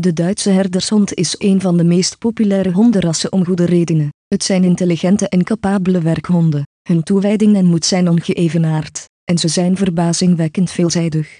De Duitse herdershond is een van de meest populaire hondenrassen om goede redenen. Het zijn intelligente en capabele werkhonden. Hun toewijding en moed zijn ongeëvenaard. En ze zijn verbazingwekkend veelzijdig.